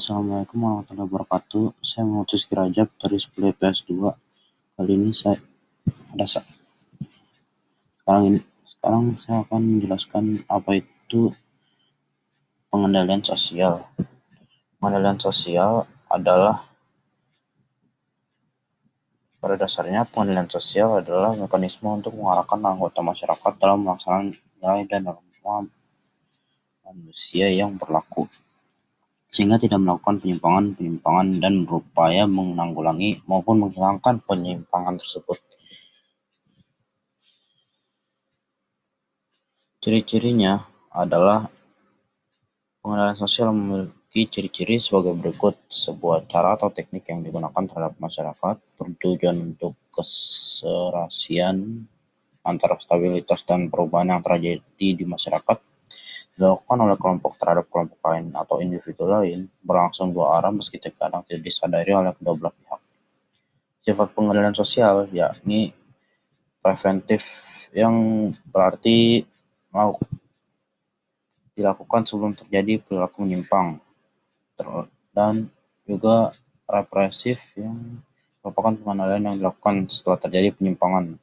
Assalamualaikum warahmatullahi wabarakatuh. Saya Muhammad Rizky Rajab dari 10 IPS 2. Kali ini saya ada sekarang ini sekarang saya akan menjelaskan apa itu pengendalian sosial. Pengendalian sosial adalah pada dasarnya pengendalian sosial adalah mekanisme untuk mengarahkan anggota masyarakat dalam melaksanakan nilai dan norma manusia yang berlaku sehingga tidak melakukan penyimpangan-penyimpangan dan berupaya menanggulangi maupun menghilangkan penyimpangan tersebut. Ciri-cirinya adalah pengendalian sosial memiliki ciri-ciri sebagai berikut: sebuah cara atau teknik yang digunakan terhadap masyarakat bertujuan untuk keserasian antara stabilitas dan perubahan yang terjadi di masyarakat dilakukan oleh kelompok terhadap kelompok lain atau individu lain berlangsung dua arah meski terkadang tidak disadari oleh kedua belah pihak. Sifat pengendalian sosial yakni preventif yang berarti mau dilakukan sebelum terjadi perilaku menyimpang dan juga represif yang merupakan pengendalian yang dilakukan setelah terjadi penyimpangan.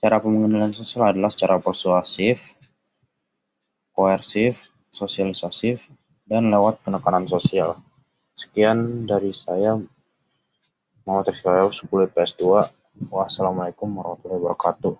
Cara pengendalian sosial adalah secara persuasif, koersif, sosialisasif, dan lewat penekanan sosial. Sekian dari saya, Muhammad Rizky 10 PS2. Wassalamualaikum warahmatullahi wabarakatuh.